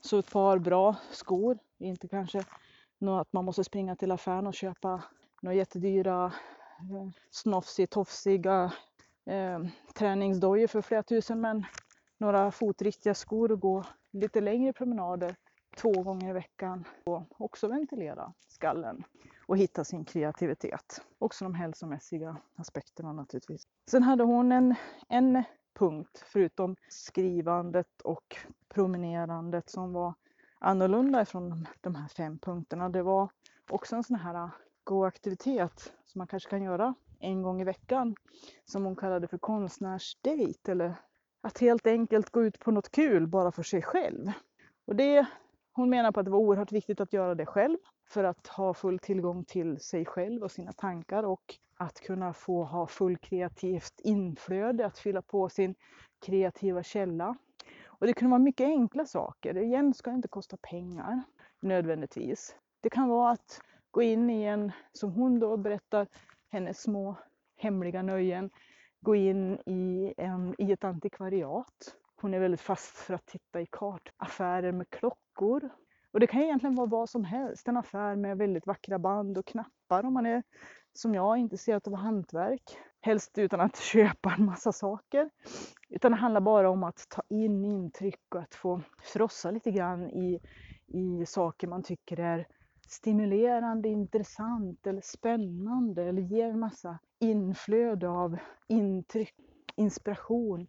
så ett par bra skor, inte kanske att man måste springa till affären och köpa några jättedyra eh, snofsig, tofsiga eh, träningsdojor för flera tusen men några fotriktiga skor och gå lite längre promenader två gånger i veckan och också ventilera skallen och hitta sin kreativitet. Också de hälsomässiga aspekterna naturligtvis. Sen hade hon en, en punkt förutom skrivandet och promenerandet som var annorlunda från de här fem punkterna. Det var också en sån här äh, gå-aktivitet som man kanske kan göra en gång i veckan som hon kallade för konstnärsdejt eller att helt enkelt gå ut på något kul bara för sig själv. Och det, hon menar på att det var oerhört viktigt att göra det själv för att ha full tillgång till sig själv och sina tankar och att kunna få ha full kreativt inflöde, att fylla på sin kreativa källa. Och det kunde vara mycket enkla saker. Det igen ska inte kosta pengar nödvändigtvis. Det kan vara att gå in i en, som hon då berättar, hennes små hemliga nöjen, gå in i, en, i ett antikvariat. Hon är väldigt fast för att titta i kartaffärer med klockor. Och det kan egentligen vara vad som helst. En affär med väldigt vackra band och knappar om man är som jag intresserad av hantverk. Helst utan att *laughs* köpa en massa saker. Utan det handlar bara om att ta in intryck och att få frossa lite grann i, i saker man tycker är stimulerande, intressant eller spännande eller ger en massa inflöde av intryck, inspiration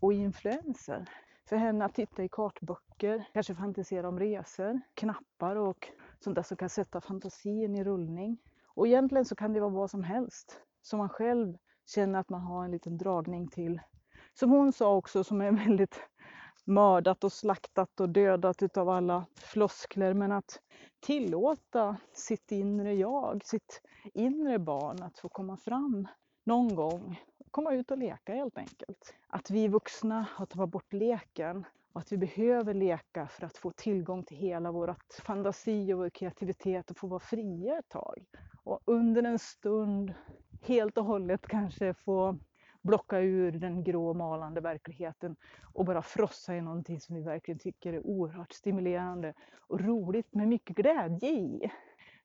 och influenser. För henne att titta i kartböcker, kanske fantisera om resor, knappar och sånt där som kan sätta fantasin i rullning. Och egentligen så kan det vara vad som helst som man själv känner att man har en liten dragning till. Som hon sa också, som är *laughs* väldigt mördat och slaktat och dödat utav alla floskler, men att tillåta sitt inre jag, sitt inre barn att få komma fram någon gång. Komma ut och leka helt enkelt. Att vi vuxna har tagit bort leken och att vi behöver leka för att få tillgång till hela vår fantasi och vår kreativitet och få vara fria ett tag. Och under en stund helt och hållet kanske få blocka ur den grå malande verkligheten och bara frossa i någonting som vi verkligen tycker är oerhört stimulerande och roligt med mycket glädje i.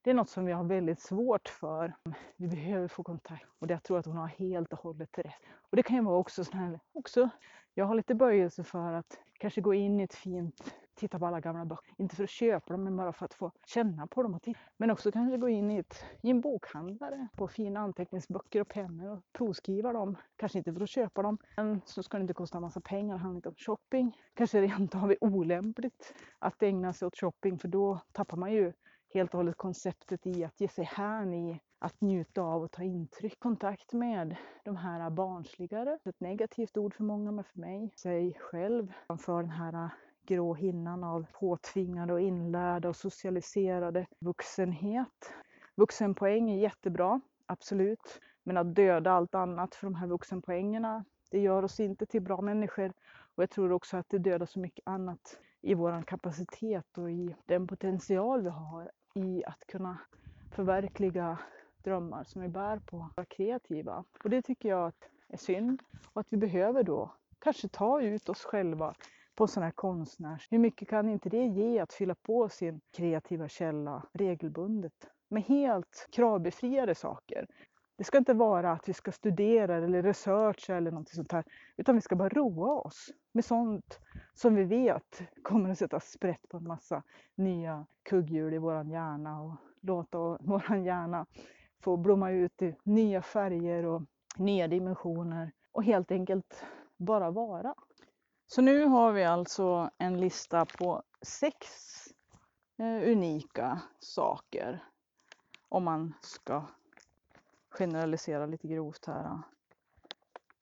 Det är något som vi har väldigt svårt för. Vi behöver få kontakt och jag tror att hon har helt och hållet rätt. Och det kan ju vara också sån här, också, jag har lite böjelse för att kanske gå in i ett fint titta på alla gamla böcker. Inte för att köpa dem, men bara för att få känna på dem och titta. Men också kanske gå in i, ett, i en bokhandlare på fina anteckningsböcker och pennor och provskriva dem. Kanske inte för att köpa dem, men så ska det inte kosta en massa pengar. Det handlar inte om shopping. Kanske rent av är olämpligt att ägna sig åt shopping, för då tappar man ju helt och hållet konceptet i att ge sig hän i att njuta av och ta intryck. Kontakt med de här barnsligare, ett negativt ord för många men för mig, sig själv, för den här grå hinnan av påtvingade och inlärda och socialiserade vuxenhet. Vuxenpoäng är jättebra, absolut. Men att döda allt annat för de här vuxenpoängerna, det gör oss inte till bra människor. Och jag tror också att det dödar så mycket annat i vår kapacitet och i den potential vi har i att kunna förverkliga drömmar som vi bär på, vara kreativa. Och det tycker jag att är synd och att vi behöver då kanske ta ut oss själva på sådana här konstnärs... Hur mycket kan inte det ge att fylla på sin kreativa källa regelbundet med helt kravbefriade saker? Det ska inte vara att vi ska studera eller researcha eller något sånt här, utan vi ska bara roa oss med sånt som vi vet kommer att sätta sprätt på en massa nya kugghjul i våran hjärna och låta *laughs* våran hjärna få blomma ut i nya färger och nya dimensioner och helt enkelt bara vara. Så nu har vi alltså en lista på sex eh, unika saker om man ska generalisera lite grovt här.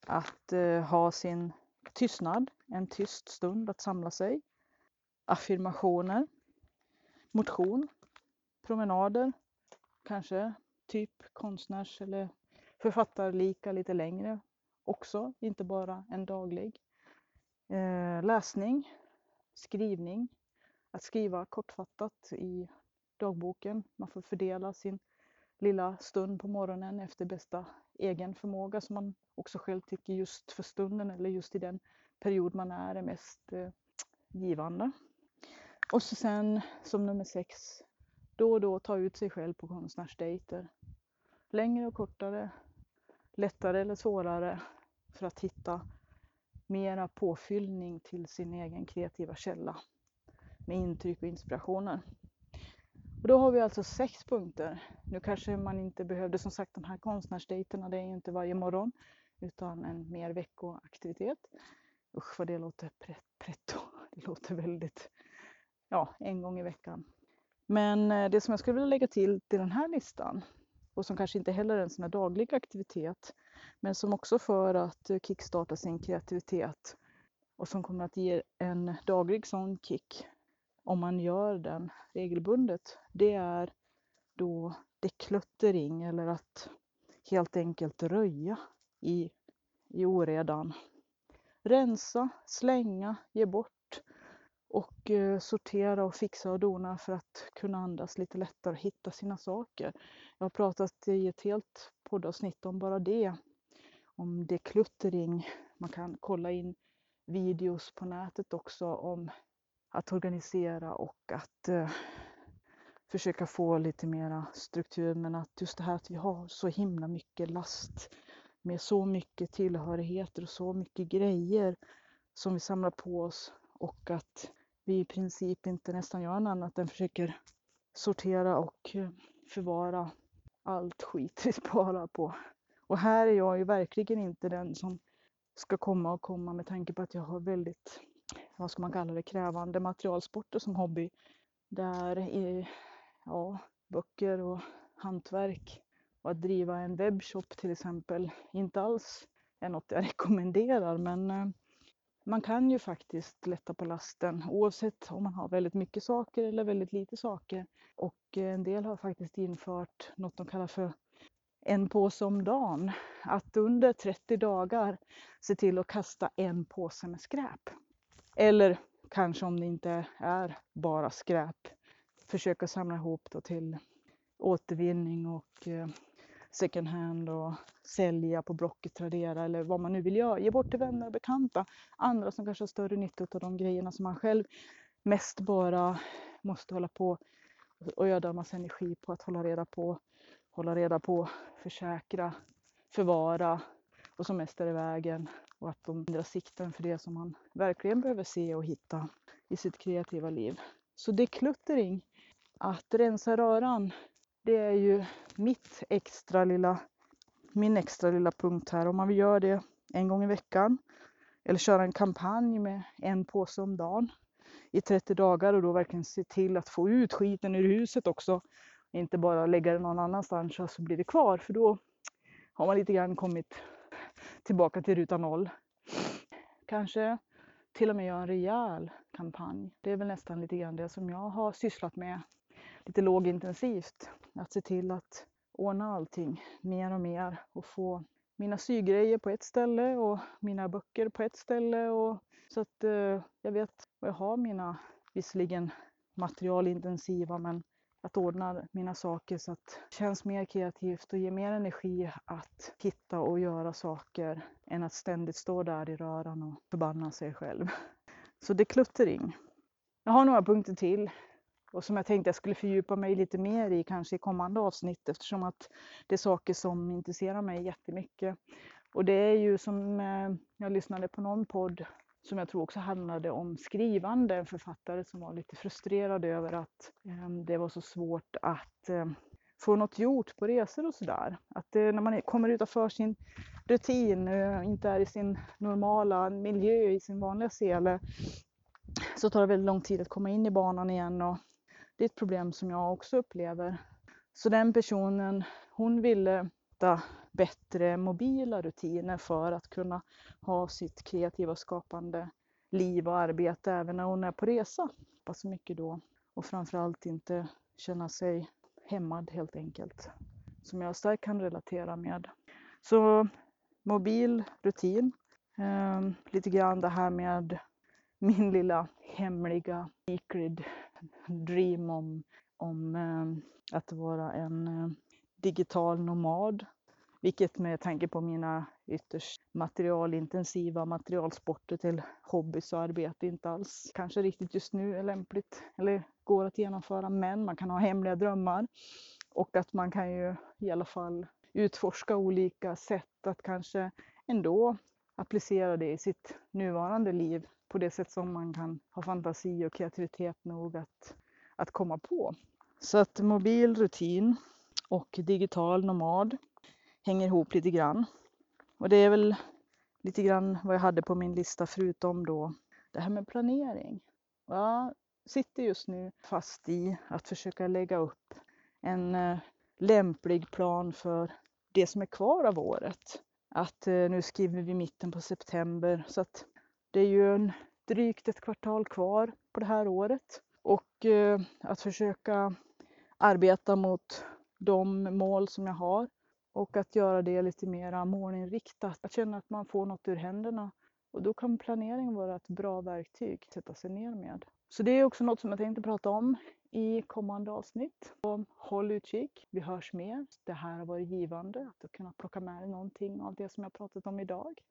Att eh, ha sin tystnad, en tyst stund att samla sig. Affirmationer, motion, promenader, kanske typ konstnärs eller författarlika lite längre också, inte bara en daglig. Eh, läsning, skrivning, att skriva kortfattat i dagboken. Man får fördela sin lilla stund på morgonen efter bästa egen förmåga som man också själv tycker just för stunden eller just i den period man är är mest eh, givande. Och så sen som nummer sex, då och då ta ut sig själv på konstnärsdejter. Längre och kortare, lättare eller svårare för att hitta mera påfyllning till sin egen kreativa källa med intryck och inspirationer. Och då har vi alltså sex punkter. Nu kanske man inte behövde, som sagt de här konstnärsdejterna, det är ju inte varje morgon utan en mer veckoaktivitet. Usch vad det låter pretto. Det låter väldigt, ja, en gång i veckan. Men eh, det som jag skulle vilja lägga till till den här listan och som kanske inte heller är en sån här daglig aktivitet men som också för att eh, kickstarta sin kreativitet och som kommer att ge en daglig sån kick om man gör den regelbundet, det är då dekluttering eller att helt enkelt röja i, i oredan. Rensa, slänga, ge bort och eh, sortera och fixa och dona för att kunna andas lite lättare och hitta sina saker. Jag har pratat i ett helt poddavsnitt om bara det. Om dekluttering. Man kan kolla in videos på nätet också om att organisera och att eh, försöka få lite mera struktur. Men att just det här att vi har så himla mycket last med så mycket tillhörigheter och så mycket grejer som vi samlar på oss och att vi i princip inte nästan gör något annat än försöker sortera och eh, förvara allt skit vi *laughs* sparar på. Och här är jag ju verkligen inte den som ska komma och komma med tanke på att jag har väldigt vad ska man kalla det, krävande materialsporter som hobby. Där ja, böcker och hantverk och att driva en webbshop till exempel inte alls är något jag *laughs* rekommenderar men eh, man kan ju faktiskt lätta på lasten oavsett om man har väldigt mycket saker eller väldigt lite saker. Och eh, en del har faktiskt infört något de kallar för en påse om dagen. Att under 30 dagar se till att kasta en påse med skräp. Eller kanske om det inte är bara skräp, försöka samla ihop det till återvinning och eh, second hand och sälja på Blocket, Tradera eller vad man nu vill göra. Ge bort till vänner och bekanta. Andra som kanske har större nytta av de grejerna som man själv mest bara måste hålla på och öda en massa energi på att hålla reda på, hålla reda på, försäkra, förvara och som mest är i vägen och att de ändrar sikten för det som man verkligen behöver se och hitta i sitt kreativa liv. Så decluttering, att rensa röran, det är ju mitt extra lilla, min extra lilla punkt här. Om man vill göra det en gång i veckan eller köra en kampanj med en påse om dagen i 30 dagar och då verkligen se till att få ut skiten ur huset också. Inte bara lägga det någon annanstans så blir det kvar för då har man lite grann kommit tillbaka till ruta noll. Kanske till och med göra en rejäl kampanj. Det är väl nästan lite grann det som jag har sysslat med lite lågintensivt. Att se till att ordna allting mer och mer och få mina sygrejer på ett ställe och mina böcker på ett ställe. Och, så att eh, jag vet var jag har mina, visserligen materialintensiva men att ordna mina saker så att det känns mer kreativt och ger mer energi att hitta och göra saker än att ständigt stå där i röran och förbanna sig själv. Så det är kluttering. Jag har några punkter till och som jag tänkte jag skulle fördjupa mig lite mer i kanske i kommande avsnitt eftersom att det är saker som intresserar mig jättemycket. Och det är ju som eh, jag lyssnade på någon podd som jag tror också handlade om skrivande, en författare som var lite frustrerad över att eh, det var så svårt att eh, få något gjort på resor och sådär. Att när man kommer utanför sin rutin, eh, inte är i sin normala miljö, i sin vanliga sele, så tar det väldigt lång tid att komma in i banan igen och det är ett problem som jag också upplever. Så den personen, hon ville hitta bättre mobila rutiner för att kunna ha sitt kreativa och skapande liv och arbete även när hon är på resa. Så mycket då. Och framförallt inte känna sig hämmad helt enkelt. Som jag starkt kan relatera med. Så mobil rutin. Ehm, lite grann det här med min lilla hemliga secret dream om, om eh, att vara en eh, digital nomad. Vilket med tanke på mina ytterst materialintensiva materialsporter till hobbys och arbete inte alls kanske riktigt just nu är lämpligt eller går att genomföra. Men man kan ha hemliga drömmar och att man kan ju i alla fall utforska olika sätt att kanske ändå applicera det i sitt nuvarande liv på det sätt som man kan ha fantasi och kreativitet nog att, att komma på. Så att mobil rutin och digital nomad hänger ihop lite grann. Och det är väl lite grann vad jag hade på min lista förutom då det här med planering. Jag sitter just nu fast i att försöka lägga upp en eh, lämplig plan för det som är kvar av året. Att eh, nu skriver vi mitten på september så att det är ju en, drygt ett kvartal kvar på det här året och eh, att försöka arbeta mot de mål som jag har och att göra det lite mer målinriktat. Att känna att man får något ur händerna och då kan planering vara ett bra verktyg att sätta sig ner med. Så det är också något som jag tänkte prata om i kommande avsnitt. Så håll utkik, vi hörs mer. Det här har varit givande att kunna plocka med någonting av det som jag pratat om idag.